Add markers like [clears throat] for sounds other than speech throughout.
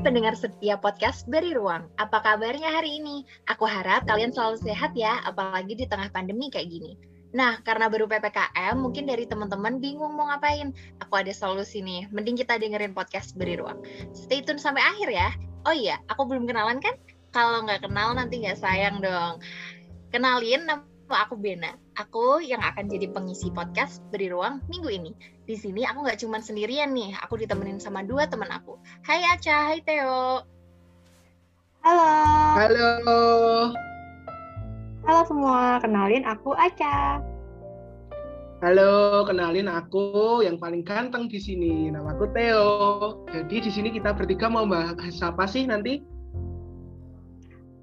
pendengar setia podcast Beri Ruang. Apa kabarnya hari ini? Aku harap kalian selalu sehat ya, apalagi di tengah pandemi kayak gini. Nah, karena baru PPKM, mungkin dari teman-teman bingung mau ngapain. Aku ada solusi nih, mending kita dengerin podcast Beri Ruang. Stay tune sampai akhir ya. Oh iya, aku belum kenalan kan? Kalau nggak kenal nanti nggak sayang dong. Kenalin, nama aku Bena. Aku yang akan jadi pengisi podcast Beri Ruang minggu ini. Di sini aku nggak cuma sendirian nih, aku ditemenin sama dua teman aku. Hai Aca, hai Theo. Halo. Halo. Halo semua, kenalin aku Aca. Halo, kenalin aku yang paling ganteng di sini. Namaku Theo. Jadi di sini kita bertiga mau bahas apa sih nanti?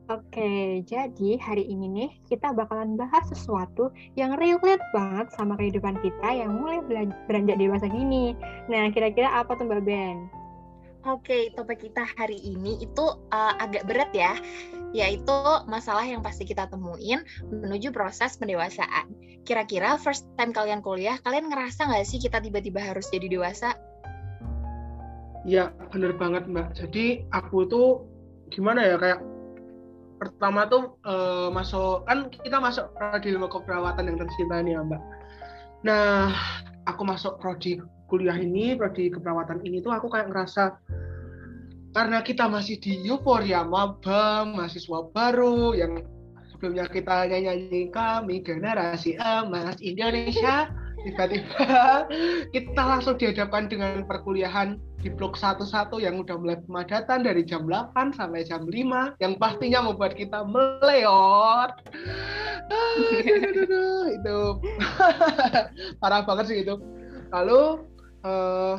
Oke, jadi hari ini nih kita bakalan bahas sesuatu yang relate banget sama kehidupan kita yang mulai beranjak dewasa gini. Nah, kira-kira apa tuh Mbak Ben? Oke, topik kita hari ini itu uh, agak berat ya, yaitu masalah yang pasti kita temuin menuju proses pendewasaan. Kira-kira first time kalian kuliah, kalian ngerasa nggak sih kita tiba-tiba harus jadi dewasa? Ya, bener banget Mbak. Jadi aku tuh gimana ya, kayak pertama tuh uh, masuk kan kita masuk prodi ilmu keperawatan yang tercinta ini ya mbak. Nah aku masuk prodi kuliah ini prodi keperawatan ini tuh aku kayak ngerasa karena kita masih di euforia maba mahasiswa baru yang sebelumnya kita nyanyi kami generasi emas Indonesia tiba-tiba [laughs] kita langsung dihadapkan dengan perkuliahan di blok 11 yang udah mulai pemadatan dari jam 8 sampai jam 5 yang pastinya membuat kita meleot [laughs] itu. [laughs] Parah banget sih itu. Lalu uh,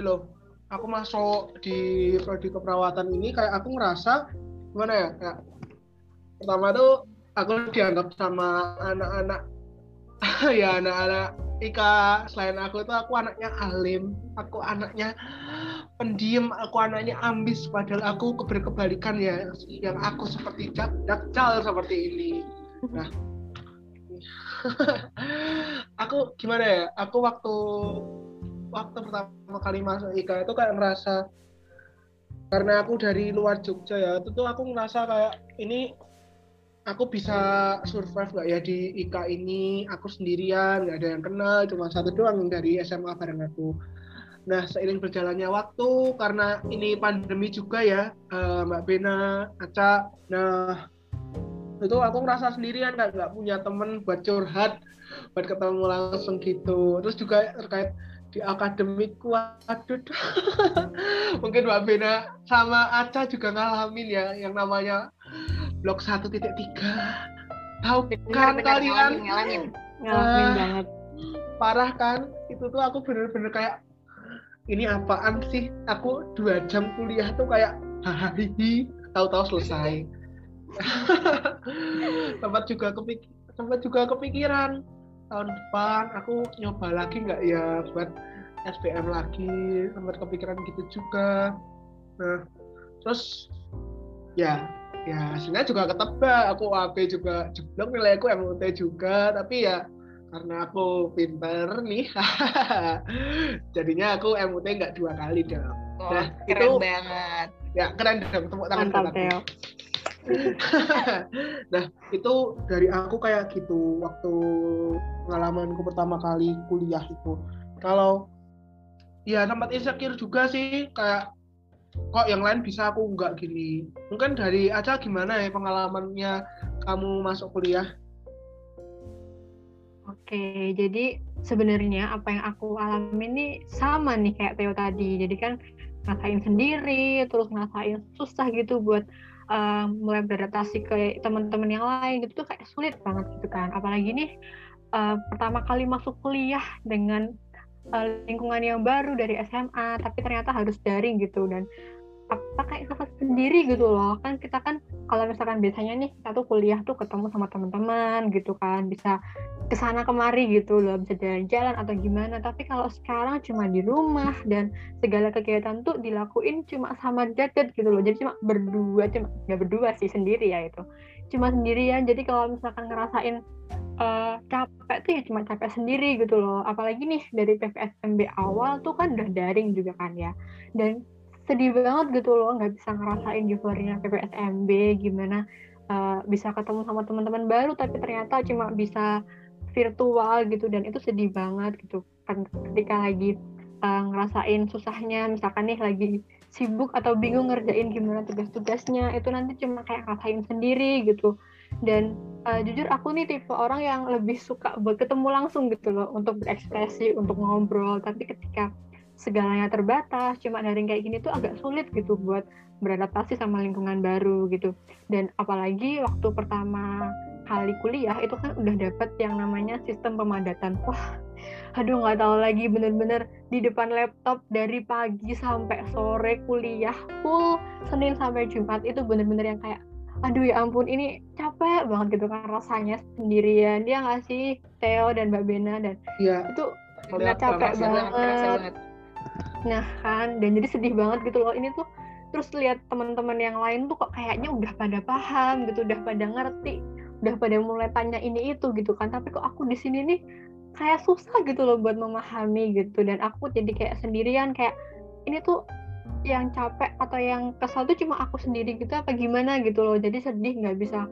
loh aku masuk di prodi keperawatan ini kayak aku ngerasa gimana ya kayak pertama tuh aku dianggap sama anak-anak ya anak-anak Ika selain aku itu aku anaknya alim. Aku anaknya pendiam aku anaknya ambis padahal aku berkebalikan ya yang aku seperti dakcal seperti ini. Nah. [laughs] Aku gimana ya aku waktu waktu pertama kali masuk Ika itu kayak merasa karena aku dari luar Jogja ya itu tuh aku ngerasa kayak ini aku bisa survive nggak ya di IKA ini? Aku sendirian nggak ada yang kenal cuma satu doang dari SMA bareng aku. Nah seiring berjalannya waktu karena ini pandemi juga ya uh, Mbak Bena Aca nah itu aku ngerasa sendirian nggak nggak punya temen buat curhat buat ketemu langsung gitu. Terus juga terkait di akademikku waduh [laughs] mungkin Mbak Bena sama Aca juga ngalamin ya yang namanya blok 1.3 tahu kan kalian. ngalamin, ngalamin uh, banget. parah kan? Itu tuh aku bener-bener kayak ini apaan sih? Aku dua jam kuliah tuh kayak hahaha tahu-tahu selesai. [laughs] Tempat juga kepik tempat juga kepikiran. Tahun depan aku nyoba lagi nggak? Ya buat SPM lagi. Tempat kepikiran gitu juga. Nah terus ya ya hasilnya juga ketebak. Aku AP juga jeblok nilaiku MUT juga. Tapi ya karena aku pinter nih [laughs] jadinya aku MUT nggak dua kali dong oh, nah keren itu banget. Ya keren dong tepuk tangan Mantap, [laughs] nah itu dari aku kayak gitu waktu pengalamanku pertama kali kuliah itu. Kalau ya tempat insecure juga sih. Kayak kok yang lain bisa aku nggak gini mungkin dari aja gimana ya pengalamannya kamu masuk kuliah Oke, jadi sebenarnya apa yang aku alami ini sama nih kayak Theo tadi. Jadi kan ngasain sendiri, terus ngasain susah gitu buat uh, mulai beradaptasi ke teman-teman yang lain gitu tuh kayak sulit banget gitu kan. Apalagi nih uh, pertama kali masuk kuliah dengan uh, lingkungan yang baru dari SMA tapi ternyata harus daring gitu. Dan kayak ngerasa sendiri gitu loh. Kan kita kan kalau misalkan biasanya nih kita tuh kuliah tuh ketemu sama teman-teman gitu kan. Bisa ke sana kemari gitu loh. Bisa jalan-jalan atau gimana. Tapi kalau sekarang cuma di rumah dan segala kegiatan tuh dilakuin cuma sama jadet gitu loh. Jadi cuma berdua cuma nggak berdua sih sendiri ya itu. Cuma sendirian. Jadi kalau misalkan ngerasain uh, capek tuh ya cuma capek sendiri gitu loh. Apalagi nih dari PPSMB awal tuh kan udah daring juga kan ya. Dan sedih banget gitu loh nggak bisa ngerasain euforia PPSMB gimana uh, bisa ketemu sama teman-teman baru tapi ternyata cuma bisa virtual gitu dan itu sedih banget gitu. Kan ketika lagi uh, ngerasain susahnya misalkan nih lagi sibuk atau bingung ngerjain gimana tugas-tugasnya itu nanti cuma kayak ngerasain sendiri gitu. Dan uh, jujur aku nih tipe orang yang lebih suka ketemu langsung gitu loh untuk berekspresi untuk ngobrol. Tapi ketika segalanya terbatas cuma daring kayak gini tuh agak sulit gitu buat beradaptasi sama lingkungan baru gitu. Dan apalagi waktu pertama kali kuliah itu kan udah dapet yang namanya sistem pemadatan. Wah aduh nggak tahu lagi bener-bener di depan laptop dari pagi sampai sore kuliah full Senin sampai Jumat itu bener-bener yang kayak aduh ya ampun ini capek banget gitu kan rasanya sendirian dia nggak sih? Theo dan Mbak Bena dan ya, itu capek banget. banget nah kan dan jadi sedih banget gitu loh. Ini tuh terus lihat teman-teman yang lain tuh kok kayaknya udah pada paham gitu udah pada ngerti udah pada mulai tanya ini itu gitu kan. Tapi kok aku di sini nih kayak susah gitu loh buat memahami gitu. Dan aku jadi kayak sendirian kayak ini tuh yang capek atau yang kesal tuh cuma aku sendiri gitu apa gimana gitu loh. Jadi sedih nggak bisa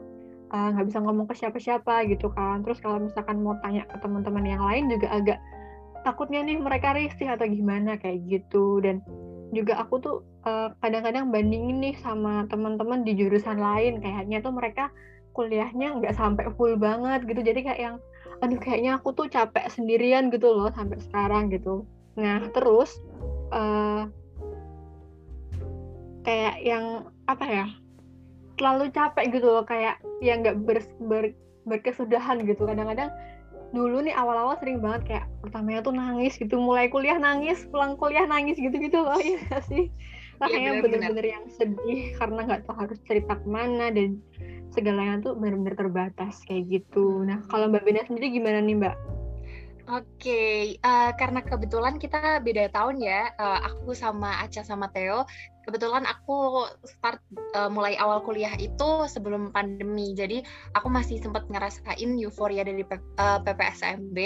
eh, nggak uh, bisa ngomong ke siapa-siapa gitu kan. Terus kalau misalkan mau tanya ke teman-teman yang lain juga agak takutnya nih mereka risih atau gimana kayak gitu. Dan juga aku tuh eh, kadang-kadang bandingin nih sama teman-teman di jurusan lain. Kayaknya tuh mereka kuliahnya nggak sampai full banget gitu. Jadi kayak yang aduh kayaknya aku tuh capek sendirian gitu loh sampai sekarang gitu. Nah terus uh, kayak yang apa ya terlalu capek gitu loh. Kayak yang nggak ber, ber, berkesudahan gitu. Kadang-kadang dulu nih awal-awal sering banget kayak pertamanya tuh nangis gitu mulai kuliah nangis pulang kuliah nangis gitu-gitu loh ya sih? Iya, bener-bener yang sedih karena nggak tahu harus cerita ke mana dan segalanya tuh bener-bener terbatas kayak gitu. Nah kalau mbak Bena sendiri gimana nih mbak? Oke, okay. uh, eh, karena kebetulan kita beda tahun ya, uh, aku sama Aca sama Theo kebetulan aku start uh, mulai awal kuliah itu sebelum pandemi jadi aku masih sempat ngerasain euforia dari P, uh, PPSMB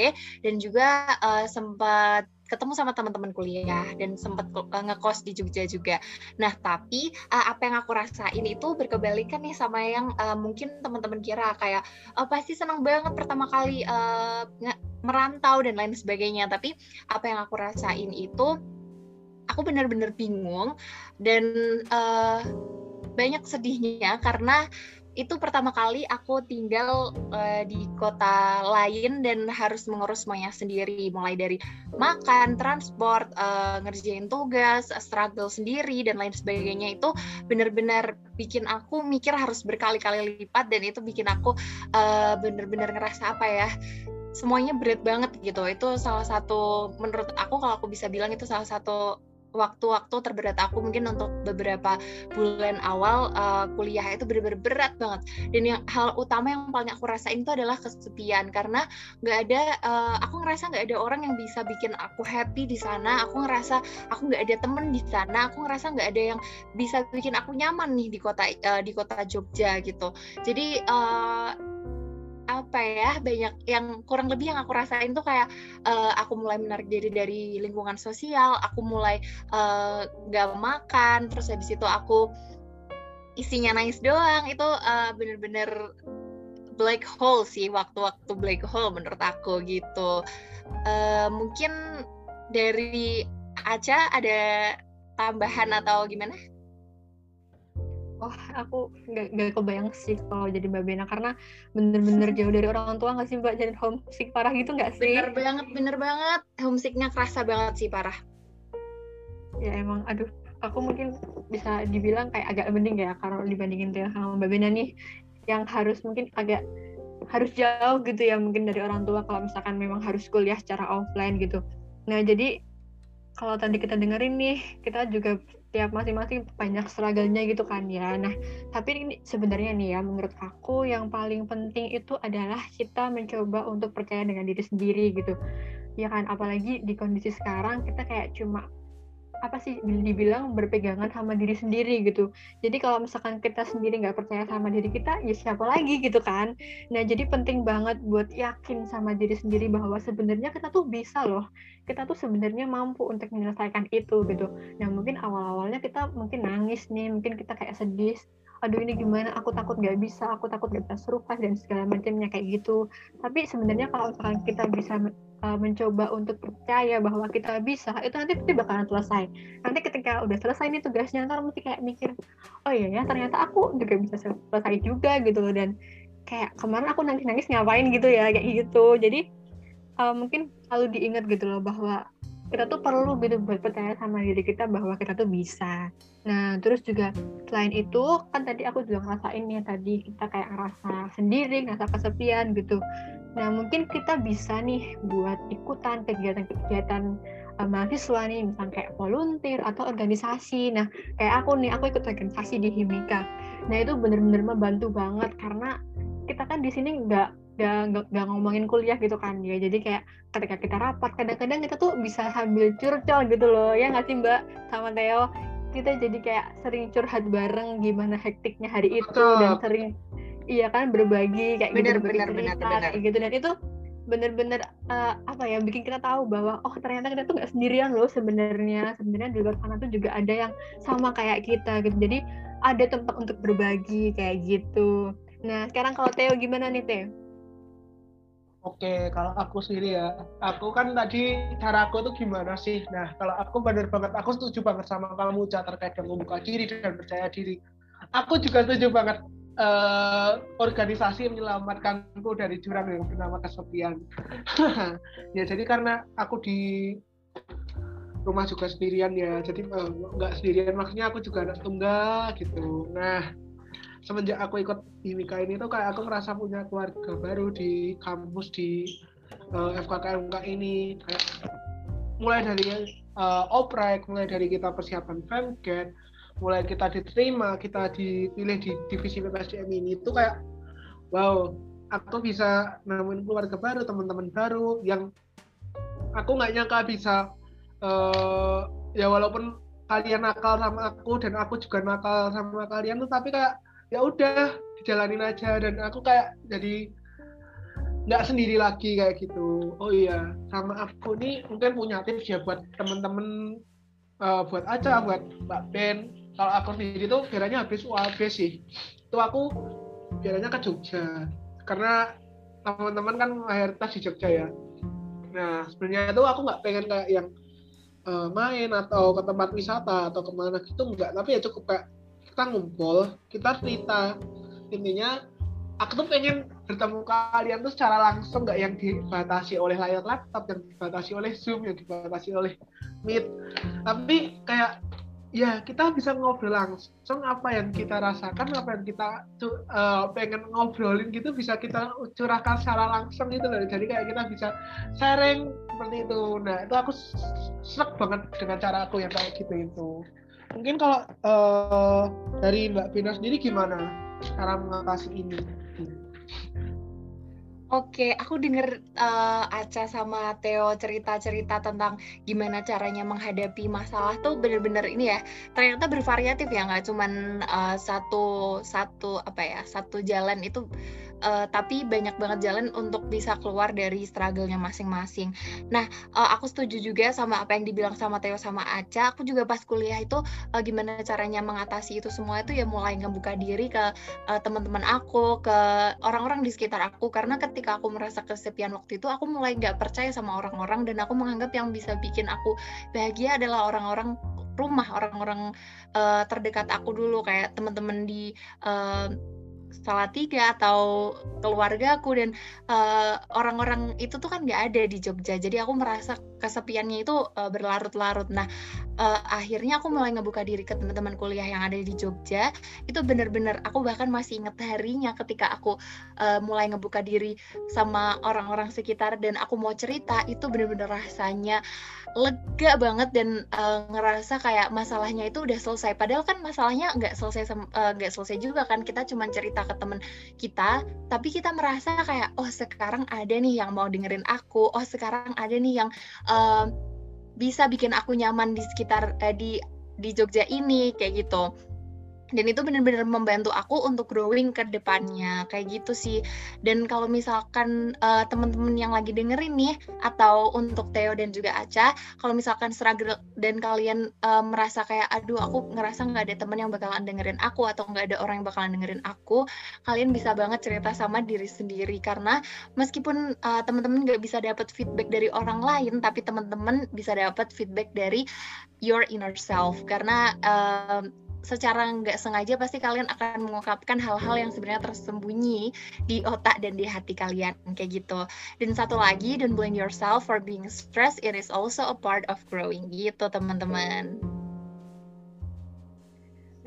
dan juga uh, sempat ketemu sama teman-teman kuliah dan sempat ngekos di Jogja juga. Nah, tapi apa yang aku rasain itu berkebalikan nih sama yang uh, mungkin teman-teman kira kayak uh, pasti senang banget pertama kali uh, merantau dan lain sebagainya. Tapi apa yang aku rasain itu aku benar-benar bingung dan uh, banyak sedihnya karena itu pertama kali aku tinggal uh, di kota lain dan harus mengurus semuanya sendiri mulai dari makan, transport, uh, ngerjain tugas, struggle sendiri dan lain sebagainya. Itu benar-benar bikin aku mikir harus berkali-kali lipat dan itu bikin aku uh, benar-benar ngerasa apa ya semuanya berat banget gitu. Itu salah satu menurut aku kalau aku bisa bilang itu salah satu waktu-waktu terberat aku mungkin untuk beberapa bulan awal uh, kuliah itu benar-benar berat banget. Dan yang hal utama yang paling aku rasain itu adalah kesepian karena nggak ada uh, aku ngerasa nggak ada orang yang bisa bikin aku happy di sana. Aku ngerasa aku nggak ada temen di sana. Aku ngerasa nggak ada yang bisa bikin aku nyaman nih di kota uh, di kota Jogja gitu. Jadi uh, apa ya banyak yang kurang lebih yang aku rasain tuh kayak uh, aku mulai menarik diri dari lingkungan sosial aku mulai uh, gak makan terus habis itu aku isinya nangis doang itu uh, bener-bener black hole sih waktu-waktu black hole menurut aku gitu uh, mungkin dari Aca ada tambahan atau gimana? Oh aku nggak nggak kebayang sih kalau jadi mbak Bena karena bener-bener jauh dari orang tua nggak sih mbak? Jadi homesick parah gitu nggak sih? Bener banget bener banget. Homesicknya kerasa banget sih parah. Ya emang aduh aku mungkin bisa dibilang kayak agak mending ya kalau dibandingin dengan sama mbak Bena nih yang harus mungkin agak harus jauh gitu ya mungkin dari orang tua kalau misalkan memang harus kuliah secara offline gitu. Nah jadi kalau tadi kita dengerin nih kita juga tiap masing-masing banyak struggle-nya gitu kan ya. Nah, tapi ini sebenarnya nih ya menurut aku yang paling penting itu adalah kita mencoba untuk percaya dengan diri sendiri gitu. Ya kan apalagi di kondisi sekarang kita kayak cuma apa sih dibilang berpegangan sama diri sendiri gitu. Jadi kalau misalkan kita sendiri nggak percaya sama diri kita, ya siapa lagi gitu kan. Nah jadi penting banget buat yakin sama diri sendiri bahwa sebenarnya kita tuh bisa loh. Kita tuh sebenarnya mampu untuk menyelesaikan itu gitu. Nah mungkin awal-awalnya kita mungkin nangis nih, mungkin kita kayak sedih aduh ini gimana aku takut nggak bisa aku takut nggak bisa survive dan segala macamnya kayak gitu tapi sebenarnya kalau misalkan kita bisa uh, mencoba untuk percaya bahwa kita bisa itu nanti pasti bakalan selesai. Nanti ketika udah selesai nih tugasnya ntar mesti kayak mikir oh iya ya ternyata aku juga bisa selesai juga gitu loh. Dan kayak kemarin aku nangis-nangis ngapain gitu ya kayak gitu. Jadi uh, mungkin selalu diingat gitu loh bahwa kita tuh perlu gitu buat percaya sama diri kita bahwa kita tuh bisa. Nah, terus juga selain itu kan tadi aku juga ngerasain ya tadi kita kayak ngerasa sendiri, ngerasa kesepian gitu. Nah, mungkin kita bisa nih buat ikutan kegiatan-kegiatan uh, mahasiswa nih, misalnya kayak volunteer atau organisasi. Nah, kayak aku nih, aku ikut organisasi di Himika. Nah, itu bener-bener membantu banget karena kita kan di sini nggak nggak nggak ngomongin kuliah gitu kan ya. Jadi kayak ketika kita rapat kadang-kadang kita tuh bisa sambil curcol gitu loh. Ya nggak sih mbak? Sama Theo. Kita jadi kayak sering curhat bareng gimana hektiknya hari itu Betul. dan sering iya kan berbagi kayak bener, gitu bener, bener, bener. kayak gitu. Dan itu bener-bener uh, apa ya bikin kita tahu bahwa oh ternyata kita tuh nggak sendirian loh sebenarnya. Sebenarnya di luar sana tuh juga ada yang sama kayak kita gitu. Jadi ada tempat untuk berbagi kayak gitu. Nah sekarang kalau Theo gimana nih Theo Oke, kalau aku sendiri ya, aku kan tadi cara aku tuh gimana sih? Nah, kalau aku bener banget, aku setuju banget sama kamu, Ca, terkait dengan membuka diri dan percaya diri. Aku juga setuju banget uh, organisasi menyelamatkanku dari jurang yang bernama kesepian. [laughs] ya, jadi karena aku di rumah juga sendirian ya, jadi uh, nggak sendirian, maksudnya aku juga anak tunggal gitu. Nah, semenjak aku ikut IMIKA ini tuh kayak aku merasa punya keluarga baru di kampus di uh, eh, FKKMK ini. Kayak mulai dari uh, oprek mulai dari kita persiapan FEMGET mulai kita diterima kita dipilih di divisi PPSDM ini itu kayak wow aku bisa nemuin keluarga baru teman-teman baru yang aku nggak nyangka bisa uh, ya walaupun kalian nakal sama aku dan aku juga nakal sama kalian tuh tapi kayak ya udah dijalanin aja. Dan aku kayak jadi nggak sendiri lagi kayak gitu. Oh iya sama aku nih mungkin punya tips ya buat temen-temen uh, buat aja buat mbak Ben. Kalau aku sendiri tuh biasanya habis UAB sih. Itu aku biasanya ke Jogja. Karena teman-teman kan mayoritas di Jogja ya. Nah sebenarnya itu aku nggak pengen kayak yang uh, main atau ke tempat wisata atau ke mana gitu enggak tapi ya cukup kayak kita ngumpul kita cerita. Intinya aku tuh pengen bertemu kalian tuh secara langsung nggak yang dibatasi oleh layar laptop yang dibatasi oleh zoom yang dibatasi oleh meet. Tapi kayak ya kita bisa ngobrol langsung apa yang kita rasakan apa yang kita uh, pengen ngobrolin gitu bisa kita curahkan secara langsung gitu loh. Jadi kayak kita bisa sharing seperti itu. Nah itu aku seneng banget dengan cara aku yang kayak gitu itu Mungkin kalau uh, dari Mbak Vina sendiri gimana cara mengatasi ini? Oke, aku denger uh, Aca sama Theo cerita-cerita tentang gimana caranya menghadapi masalah tuh bener-bener ini ya. Ternyata bervariatif ya, nggak cuman uh, satu satu apa ya satu jalan itu uh, tapi banyak banget jalan untuk bisa keluar dari struggle-nya masing-masing. Nah, uh, aku setuju juga sama apa yang dibilang sama Theo sama Aca. Aku juga pas kuliah itu uh, gimana caranya mengatasi itu semua itu ya mulai ngebuka diri ke uh, teman-teman aku, ke orang-orang di sekitar aku. Karena ketika aku merasa kesepian waktu itu, aku mulai nggak percaya sama orang-orang dan aku menganggap yang bisa bikin aku bahagia adalah orang-orang rumah orang-orang uh, terdekat aku dulu kayak teman-teman di uh, salah tiga atau keluargaku dan uh, orang-orang itu tuh kan nggak ada di Jogja. Jadi aku merasa kesepiannya itu uh, berlarut-larut. Nah uh, akhirnya aku mulai ngebuka diri ke teman-teman kuliah yang ada di Jogja. Itu bener-bener aku bahkan masih inget harinya ketika aku uh, mulai ngebuka diri sama orang-orang sekitar dan aku mau cerita itu bener-bener rasanya lega banget dan uh, ngerasa kayak masalahnya itu udah selesai. Padahal kan masalahnya nggak selesai nggak uh, selesai juga kan. Kita cuma cerita ke teman kita tapi kita merasa kayak oh sekarang ada nih yang mau dengerin aku. Oh sekarang ada nih yang uh, bisa bikin aku nyaman di sekitar uh, di di Jogja ini kayak gitu dan itu benar-benar membantu aku untuk growing ke depannya. Kayak gitu sih. Dan kalau misalkan uh, teman-teman yang lagi dengerin nih atau untuk Theo dan juga Aca kalau misalkan struggle dan kalian uh, merasa kayak aduh aku ngerasa nggak ada teman yang bakalan dengerin aku atau nggak ada orang yang bakalan dengerin aku kalian bisa banget cerita sama diri sendiri. Karena meskipun uh, teman-teman nggak bisa dapat feedback dari orang lain tapi teman-teman bisa dapat feedback dari your inner self. Karena uh, secara nggak sengaja pasti kalian akan mengungkapkan hal-hal yang sebenarnya tersembunyi di otak dan di hati kalian kayak gitu. Dan satu lagi, don't blame yourself for being stressed. It is also a part of growing gitu teman-teman.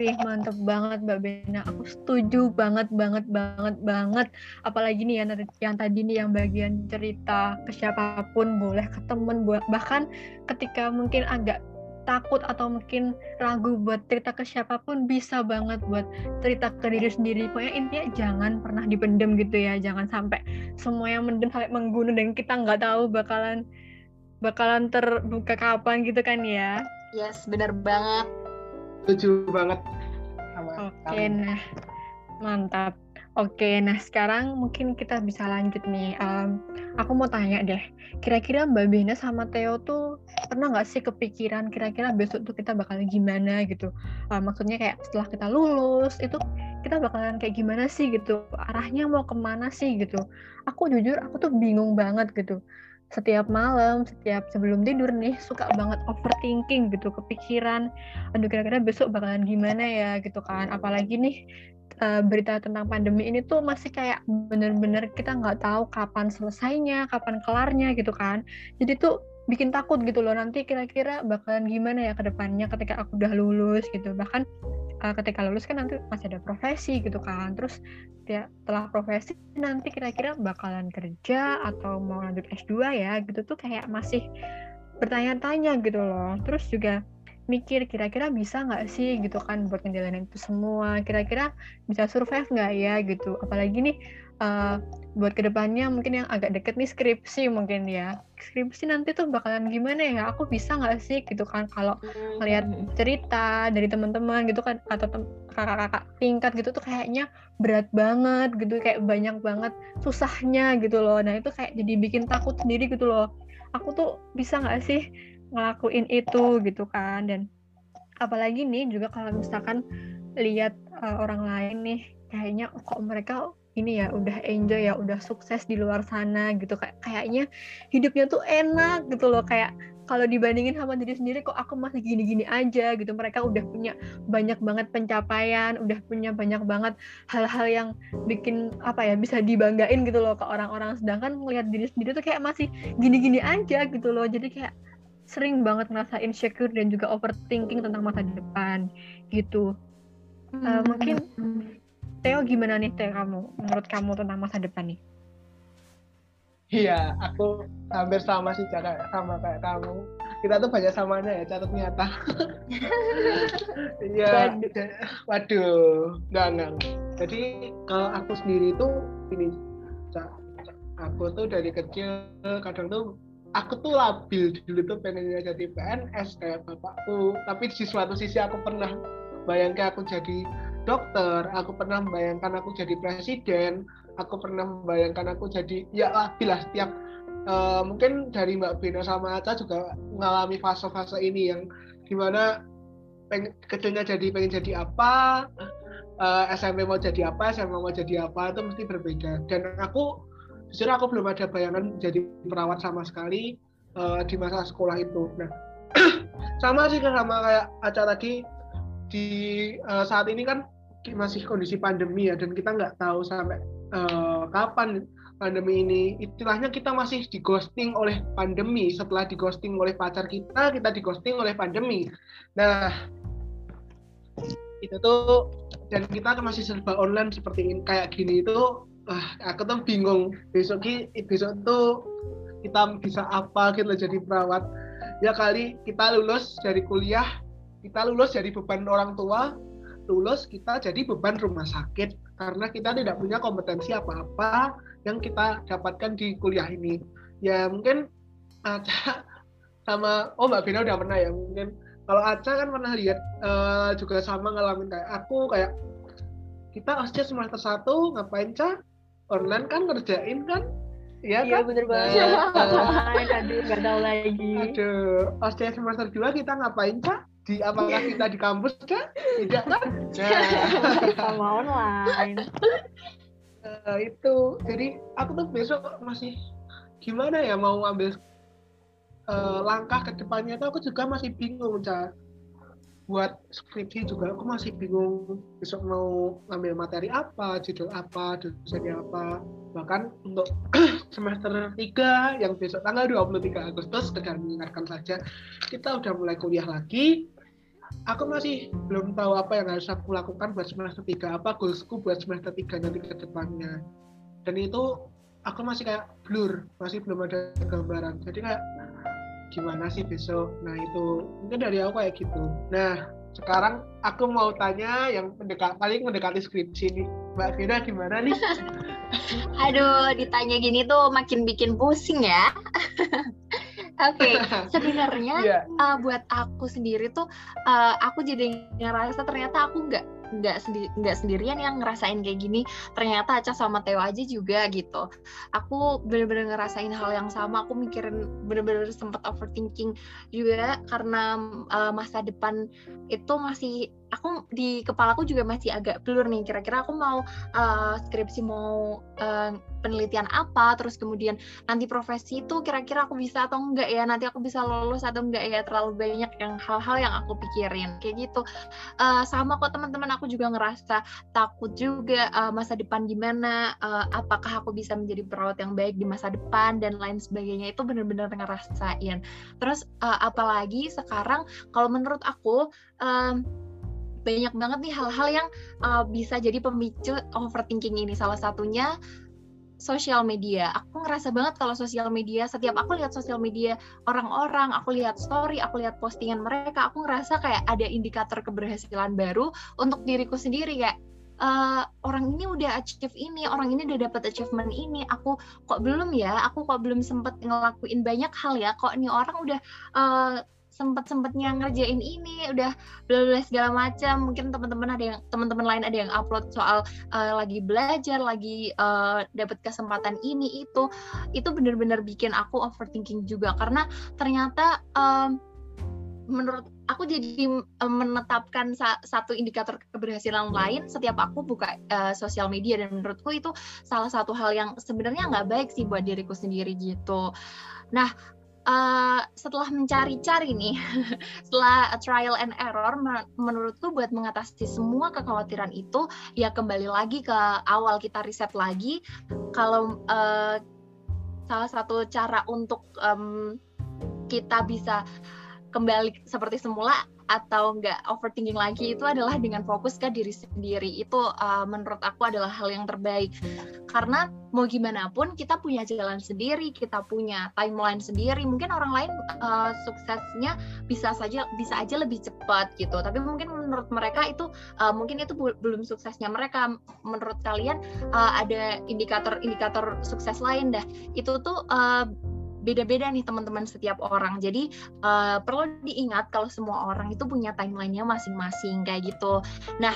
Wih, mantep banget Mbak Bena. Aku setuju banget, banget, banget, banget. Apalagi nih yang, yang tadi nih yang bagian cerita ke siapa pun, boleh ke temen, bahkan ketika mungkin agak takut atau mungkin ragu buat cerita ke siapa pun bisa banget buat cerita ke diri sendiri. Pokoknya intinya jangan pernah dipendem gitu ya. Jangan sampai semua yang mendem sampai menggunung dan kita nggak tahu bakalan bakalan terbuka kapan gitu kan ya. Yes benar banget. Setuju banget. Oke okay, nah mantap Oke, nah sekarang mungkin kita bisa lanjut nih. Um, aku mau tanya deh, kira-kira Mbak Bena sama Theo tuh pernah nggak sih kepikiran kira-kira besok tuh kita bakal gimana gitu? Uh, maksudnya kayak setelah kita lulus itu kita bakalan kayak gimana sih gitu? Arahnya mau ke mana sih gitu? Aku jujur, aku tuh bingung banget gitu. Setiap malam, setiap sebelum tidur nih suka banget overthinking gitu, kepikiran, aduh kira-kira besok bakalan gimana ya gitu kan? Apalagi nih uh, berita tentang pandemi ini tuh masih kayak bener-bener kita nggak tahu kapan selesainya, kapan kelarnya gitu kan. Jadi tuh bikin takut gitu loh nanti kira-kira bakalan gimana ya ke depannya ketika aku udah lulus gitu. Bahkan uh, ketika lulus kan nanti masih ada profesi gitu kan. Terus ya setelah profesi nanti kira-kira bakalan kerja atau mau lanjut S2 ya gitu tuh kayak masih bertanya-tanya gitu loh. Terus juga mikir kira-kira bisa nggak sih? gitu kan buat ngejalanin itu semua. Kira-kira bisa survive nggak ya gitu. Apalagi nih uh, buat ke depannya mungkin yang agak deket nih skripsi mungkin ya. Skripsi nanti tuh bakalan gimana ya? Aku bisa nggak sih? Gitu kan kalau melihat hmm. cerita dari teman-teman gitu kan atau kakak-kakak tingkat gitu tuh kayaknya berat banget gitu kayak banyak banget susahnya gitu loh. Nah itu kayak jadi bikin takut sendiri gitu loh. Aku tuh bisa nggak sih ngelakuin itu gitu kan dan apalagi nih juga kalau misalkan lihat uh, orang lain nih kayaknya kok mereka ini ya udah enjoy ya udah sukses di luar sana gitu. Kayak kayaknya hidupnya tuh enak gitu loh. Kayak kalau dibandingin sama diri sendiri kok aku masih gini-gini aja gitu. Mereka udah punya banyak banget pencapaian udah punya banyak banget hal-hal yang bikin apa ya bisa dibanggain gitu loh ke orang-orang. Sedangkan melihat diri sendiri tuh kayak masih gini-gini aja gitu loh. Jadi kayak sering banget ngerasa insecure dan juga overthinking tentang masa depan gitu. Uh, mungkin Theo gimana nih Theo kamu menurut kamu tentang masa depan nih? Iya, aku hampir sama sih cara sama kayak kamu. Kita tuh banyak samanya ya, catat nyata. Iya, [laughs] waduh, enggak enggak. Jadi kalau aku sendiri tuh ini, aku tuh dari kecil kadang tuh aku tuh labil dulu tuh pengennya jadi PNS kayak bapakku. Tapi di suatu sisi aku pernah bayangkan aku jadi dokter aku pernah membayangkan aku jadi presiden aku pernah membayangkan aku jadi ya labil lah setiap uh, mungkin dari Mbak Bina sama Aca juga mengalami fase-fase ini yang di mana peng, kecilnya jadi pengen jadi apa uh, eh, SMP mau jadi apa SMA mau jadi apa itu mesti berbeda. Dan aku jujur aku belum ada bayangan jadi perawat sama sekali uh, di masa sekolah itu. Nah [clears throat] sama sih sama kayak acara tadi. Di uh, saat ini kan masih kondisi pandemi ya dan kita nggak tahu sampai uh, kapan pandemi ini. Istilahnya kita masih di ghosting oleh pandemi. Setelah di ghosting oleh pacar kita kita di ghosting oleh pandemi. Nah itu tuh dan kita kan masih serba online seperti ini kayak gini itu ah, aku tuh bingung. Besok ki besok tuh kita bisa apa kita jadi perawat. Ya kali kita lulus dari kuliah kita lulus dari beban orang tua lulus kita jadi beban rumah sakit. Karena kita tidak punya kompetensi apa-apa yang kita dapatkan di kuliah ini. Ya mungkin ada [laughs] sama oh Mbak Bina udah pernah ya mungkin. Kalau Aca kan pernah lihat uh, juga sama ngalamin kayak aku kayak kita osces semester satu ngapain cah online kan ngerjain kan Iya iya kan? bener banget. Nah, [laughs] aduh nggak tahu lagi. Aduh, osces semester dua kita ngapain cah? Di apakah kita di kampus cah? Tidak kan? [laughs] Sama online. Uh, itu jadi aku tuh besok masih gimana ya mau ambil uh, langkah ke depannya tuh aku juga masih bingung cah buat skripsi juga aku masih bingung besok mau ngambil materi apa, judul apa, dosennya apa. Bahkan untuk [clears throat] semester 3 yang besok tanggal 23 Agustus, sekedar mengingatkan saja, kita udah mulai kuliah lagi. Aku masih belum tahu apa yang harus aku lakukan buat semester 3, apa goalsku buat semester 3 nanti ke depannya. Dan itu aku masih kayak blur, masih belum ada gambaran. Jadi kayak gimana sih besok nah itu mungkin dari aku kayak gitu nah sekarang aku mau tanya yang mendekat paling mendekati skripsi nih Mbak Vina gimana nih [laughs] aduh ditanya gini tuh makin bikin pusing ya [laughs] Oke, okay. [laughs] sebenarnya yeah. uh, buat aku sendiri tuh uh, aku jadi ngerasa ternyata aku nggak nggak sendi nggak sendirian yang ngerasain kayak gini. Ternyata Aca sama Teo aja juga gitu. Aku bener-bener ngerasain hal yang sama. Aku mikirin bener-bener sempat overthinking juga karena uh, masa depan itu masih aku di kepala aku juga masih agak blur nih. Kira-kira aku mau uh, skripsi mau uh, penelitian apa terus kemudian nanti profesi itu kira-kira aku bisa atau enggak ya? Nanti aku bisa lolos atau enggak ya? Terlalu banyak yang hal-hal yang aku pikirin kayak gitu. Uh, sama kok teman-teman aku juga ngerasa takut juga uh, masa depan gimana? Uh, apakah aku bisa menjadi perawat yang baik di masa depan dan lain sebagainya? Itu benar-benar ngerasain. Terus uh, apalagi sekarang kalau menurut aku um, banyak banget nih hal-hal yang uh, bisa jadi pemicu overthinking ini. Salah satunya sosial media. Aku ngerasa banget kalau sosial media, setiap aku lihat sosial media orang-orang, aku lihat story, aku lihat postingan mereka, aku ngerasa kayak ada indikator keberhasilan baru untuk diriku sendiri kayak uh, orang ini udah achieve ini, orang ini udah dapat achievement ini, aku kok belum ya, aku kok belum sempet ngelakuin banyak hal ya, kok ini orang udah uh, sempet sempetnya ngerjain ini udah belajar segala macam. Mungkin teman-teman ada yang teman-teman lain ada yang upload soal uh, lagi belajar lagi uh, dapat kesempatan ini itu. Itu benar-benar bikin aku overthinking juga. Karena ternyata um, menurut aku jadi menetapkan sa satu indikator keberhasilan lain setiap aku buka uh, sosial media. Dan menurutku itu salah satu hal yang sebenarnya nggak baik sih buat diriku sendiri gitu. Nah, uh, setelah mencari-cari nih, [laughs] setelah trial and error, menurutku buat mengatasi semua kekhawatiran itu, ya kembali lagi ke awal kita riset lagi. Kalau uh, salah satu cara untuk um, kita bisa kembali seperti semula atau nggak overthinking lagi itu adalah dengan fokus ke diri sendiri. Itu uh, menurut aku adalah hal yang terbaik. Karena mau gimana pun kita punya jalan sendiri kita punya timeline sendiri. Mungkin orang lain uh, suksesnya bisa saja bisa aja lebih cepat gitu. Tapi mungkin menurut mereka itu uh, mungkin itu belum suksesnya mereka. Menurut kalian uh, ada indikator-indikator sukses lain dah. Itu tuh uh, beda-beda nih teman-teman setiap orang. Jadi uh, perlu diingat kalau semua orang itu punya timelinenya masing-masing kayak gitu. Nah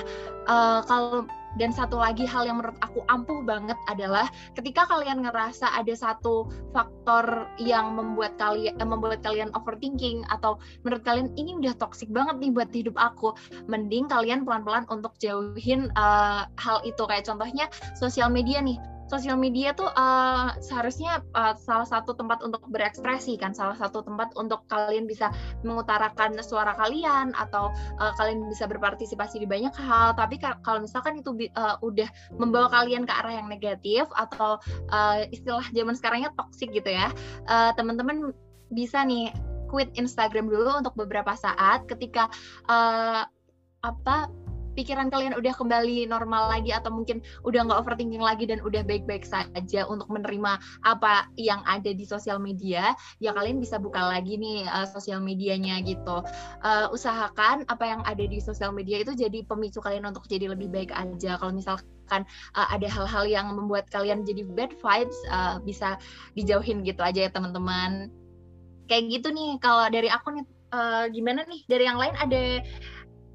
uh, kalau dan satu lagi hal yang menurut aku ampuh banget adalah ketika kalian ngerasa ada satu faktor yang membuat kalian eh, membuat kalian overthinking atau menurut kalian ini udah toxic banget nih buat hidup aku, mending kalian pelan-pelan untuk jauhin uh, hal itu kayak contohnya sosial media nih sosial media tuh uh, seharusnya uh, salah satu tempat untuk berekspresi kan, salah satu tempat untuk kalian bisa mengutarakan suara kalian atau uh, kalian bisa berpartisipasi di banyak hal. Tapi kalau misalkan itu uh, udah membawa kalian ke arah yang negatif atau uh, istilah zaman sekarangnya toxic gitu ya, uh, teman-teman bisa nih quit Instagram dulu untuk beberapa saat ketika uh, apa pikiran kalian udah kembali normal lagi atau mungkin udah nggak overthinking lagi dan udah baik-baik saja untuk menerima apa yang ada di sosial media, ya kalian bisa buka lagi nih uh, sosial medianya gitu. Uh, usahakan apa yang ada di sosial media itu jadi pemicu kalian untuk jadi lebih baik aja. Kalau misalkan uh, ada hal-hal yang membuat kalian jadi bad vibes, uh, bisa dijauhin gitu aja ya teman-teman. kayak gitu nih kalau dari aku nih uh, gimana nih dari yang lain ada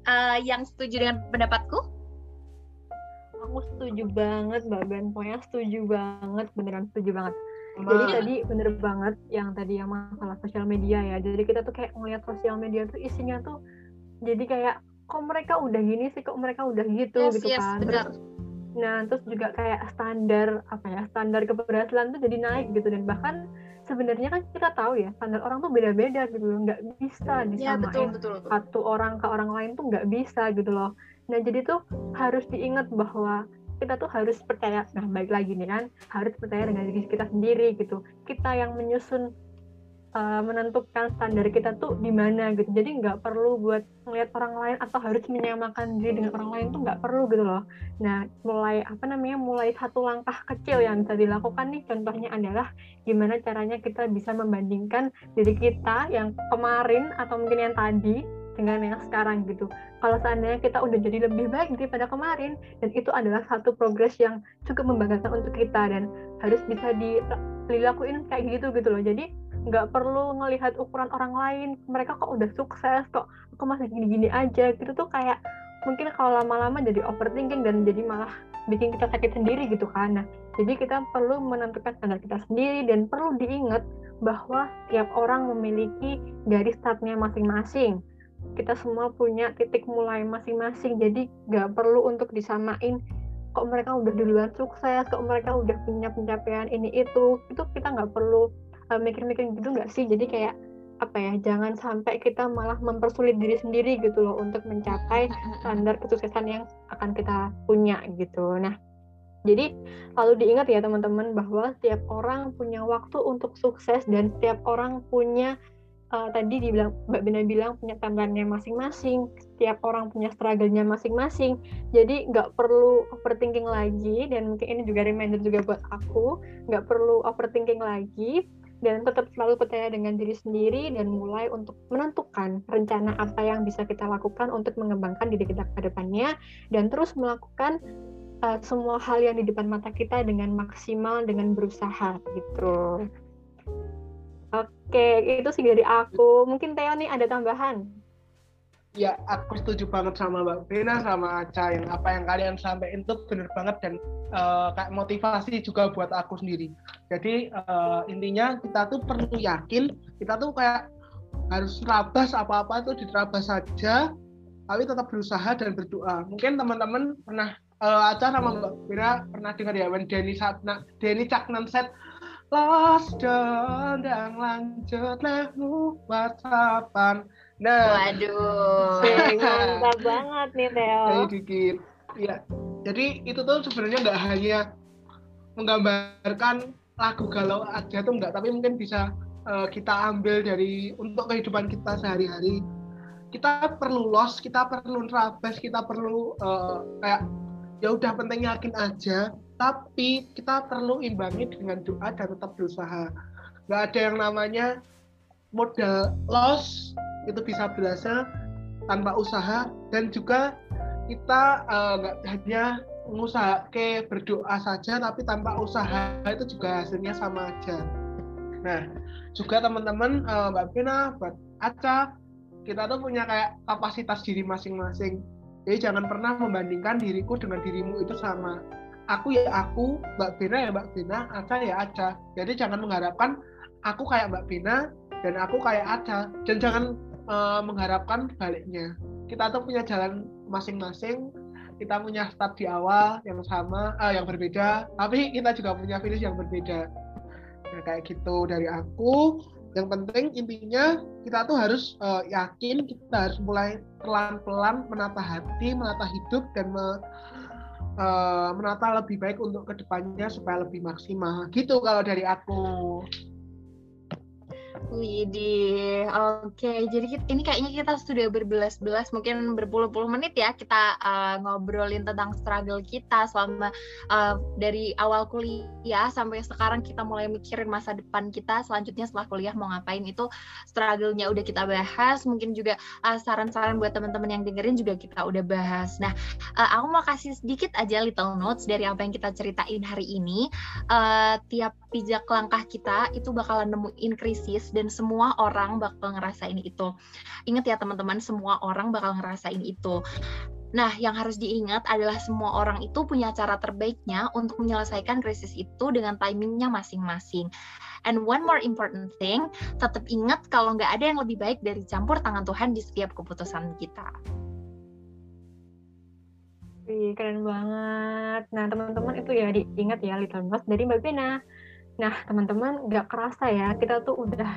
uh, yang setuju dengan pendapatku? Aku setuju banget mbak Ben. Pokoknya setuju banget beneran setuju banget. Jadi tadi bener banget yang tadi yang masalah sosial media ya. Jadi kita tuh kayak ngeliat sosial media tuh isinya tuh jadi kayak kok mereka udah gini sih? Kok mereka udah gitu? Yes, gitu yes, kan. terus nah terus juga kayak standar apa ya standar keberhasilan tuh jadi naik gitu. Dan bahkan sebenarnya kan kita tahu ya standar orang tuh beda-beda gitu loh. Nggak bisa disamain ya, betul, betul, betul. satu orang ke orang lain tuh nggak bisa gitu loh. Nah jadi tuh harus diingat bahwa kita tuh harus percaya nah baik lagi nih kan harus percaya dengan diri kita sendiri gitu. Kita yang menyusun uh, menentukan standar kita tuh di mana gitu jadi nggak perlu buat melihat orang lain atau harus menyamakan diri dengan orang lain tuh nggak perlu gitu loh nah mulai apa namanya mulai satu langkah kecil yang bisa dilakukan nih contohnya adalah gimana caranya kita bisa membandingkan diri kita yang kemarin atau mungkin yang tadi dengan yang sekarang gitu. Kalau seandainya kita udah jadi lebih baik daripada kemarin dan itu adalah satu progres yang cukup membanggakan untuk kita dan harus bisa dilakuin kayak gitu gitu loh. Jadi nggak perlu melihat ukuran orang lain, mereka kok udah sukses, kok aku masih gini-gini aja gitu tuh kayak mungkin kalau lama-lama jadi overthinking dan jadi malah bikin kita sakit sendiri gitu kan. Nah, jadi kita perlu menentukan standar kita sendiri dan perlu diingat bahwa tiap orang memiliki garis startnya masing-masing. Kita semua punya titik mulai masing-masing jadi nggak perlu untuk disamain kok mereka udah duluan sukses? Kok mereka udah punya pencapaian ini itu? Itu kita nggak perlu uh, mikir-mikir gitu nggak sih? Jadi kayak apa ya jangan sampai kita malah mempersulit diri sendiri gitu loh untuk mencapai standar kesuksesan yang akan kita punya gitu. Nah jadi selalu diingat ya teman-teman bahwa setiap orang punya waktu untuk sukses dan setiap orang punya uh, tadi dibilang Mbak Bina bilang punya timeline masing-masing, setiap orang punya struggle-nya masing-masing. Jadi nggak perlu overthinking lagi dan mungkin ini juga reminder juga buat aku, nggak perlu overthinking lagi dan tetap selalu percaya dengan diri sendiri dan mulai untuk menentukan rencana apa yang bisa kita lakukan untuk mengembangkan diri kita ke depannya dan terus melakukan uh, semua hal yang di depan mata kita dengan maksimal dengan berusaha gitu. Oke, itu sih dari aku. Mungkin Theo nih ada tambahan? Ya, aku setuju banget sama Mbak Bena sama Aca yang apa yang kalian sampaikan itu benar banget dan uh, kayak motivasi juga buat aku sendiri. Jadi uh, intinya kita tuh perlu yakin, kita tuh kayak harus terabas apa-apa itu diterabas saja, tapi tetap berusaha dan berdoa. Mungkin teman-teman pernah uh, Aca sama Mbak Bena pernah dengar ya, when Denny Satna, Denny Caknan set Lost dan lanjutlah whatsappan. Nah, waduh, mantap banget nih Theo. Jadi dikit, ya. Jadi itu tuh sebenarnya nggak hanya menggambarkan lagu galau aja tuh nggak, tapi mungkin bisa uh, kita ambil dari untuk kehidupan kita sehari-hari. Kita perlu loss, kita perlu terabas, kita perlu uh, kayak ya udah penting yakin aja. Tapi kita perlu imbangi dengan doa dan tetap berusaha. Nggak ada yang namanya modal loss itu bisa berhasil tanpa usaha dan juga kita uh, nggak hanya mengusaha ke berdoa saja tapi tanpa usaha itu juga hasilnya sama aja. Nah juga teman-teman uh, mbak Pina buat Aca kita tuh punya kayak kapasitas diri masing-masing. Jadi jangan pernah membandingkan diriku dengan dirimu itu sama. Aku ya aku, Mbak Bina ya Mbak Bina, Aca ya Aca. Jadi jangan mengharapkan aku kayak Mbak Bina dan aku kayak Aca. Dan jangan uh, mengharapkan baliknya. Kita tuh punya jalan masing-masing. Kita punya start di awal yang sama, uh, yang berbeda, tapi kita juga punya finish yang berbeda. Nah, kayak gitu dari aku. Yang penting intinya kita tuh harus uh, yakin, kita harus mulai pelan-pelan menata hati, menata hidup dan me, uh, menata lebih baik untuk ke depannya supaya lebih maksimal gitu kalau dari aku. Widih, oke. Jadi ini kayaknya kita sudah berbelas-belas, mungkin berpuluh-puluh menit ya kita uh, ngobrolin tentang struggle kita selama uh, dari awal kuliah sampai sekarang kita mulai mikirin masa depan kita selanjutnya setelah kuliah mau ngapain itu struggle-nya udah kita bahas. Mungkin juga saran saran-saran buat teman-teman yang dengerin juga kita udah bahas. Nah, uh, aku mau kasih sedikit aja little notes dari apa yang kita ceritain hari ini. Uh, tiap pijak langkah kita itu bakalan nemuin krisis dan semua orang bakal ngerasain itu. Ingat ya teman-teman, semua orang bakal ngerasain itu. Nah, yang harus diingat adalah semua orang itu punya cara terbaiknya untuk menyelesaikan krisis itu dengan timingnya masing-masing. And one more important thing, tetap ingat kalau nggak ada yang lebih baik dari campur tangan Tuhan di setiap keputusan kita. Wih, keren banget. Nah, teman-teman itu ya diingat ya Little Boss dari Mbak Bena. Nah, teman-teman nggak kerasa ya, kita tuh udah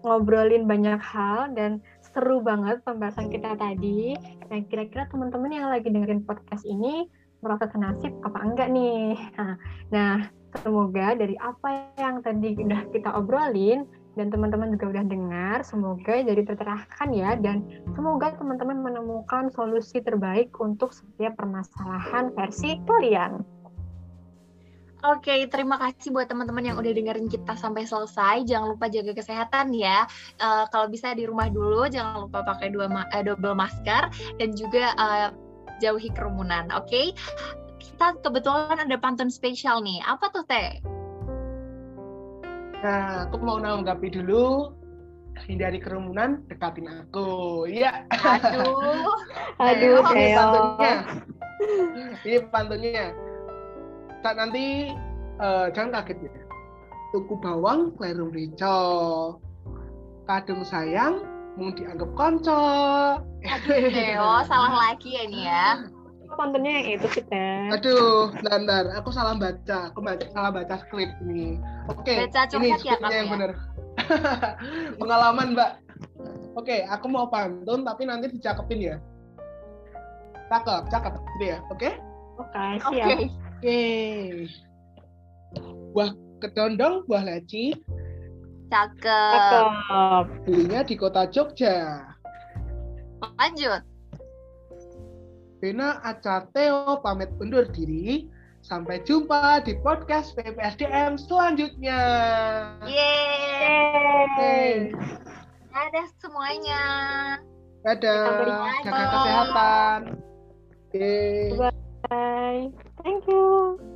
ngobrolin banyak hal dan seru banget pembahasan kita tadi. Nah, kira-kira teman-teman yang lagi dengerin podcast ini merasa senasib apa enggak nih? Nah, semoga dari apa yang tadi udah kita obrolin dan teman-teman juga udah dengar, semoga jadi tercerahkan ya dan semoga teman-teman menemukan solusi terbaik untuk setiap permasalahan versi kalian. Oke, okay, terima kasih buat teman-teman yang udah dengerin kita sampai selesai. Jangan lupa jaga kesehatan ya. Uh, kalau bisa di rumah dulu, jangan lupa pakai dua ma uh, double masker dan juga uh, jauhi kerumunan. Oke, okay? kita kebetulan ada pantun spesial nih. Apa tuh teh? Nah, aku mau nanggapi dulu hindari kerumunan, dekatin aku. Iya. Aduh. Aduh, Ini pantunnya. Ini pantunnya tak nanti uh, jangan kaget ya. Tuku bawang kleru rico. Kadung sayang mau dianggap konco aduh salah lagi ya nih ya. Kontennya yang itu kita aduh bentar aku salah baca. Aku baca, salah baca skrip ini. Oke okay, ini ya, skripnya yang ya? benar. [laughs] Pengalaman mbak. Oke okay, aku mau pantun tapi nanti dicakepin ya. Cakep cakep gitu ya. Oke? Okay? oke. okay, siap. okay. Oke. Buah kedondong, buah laci. Cakep. Belinya di kota Jogja. Lanjut. Bena Acateo pamit undur diri. Sampai jumpa di podcast PPSDM selanjutnya. Yeay. Dadah semuanya. Dadah. Jaga kesehatan. Yeay. Bye. Thank you.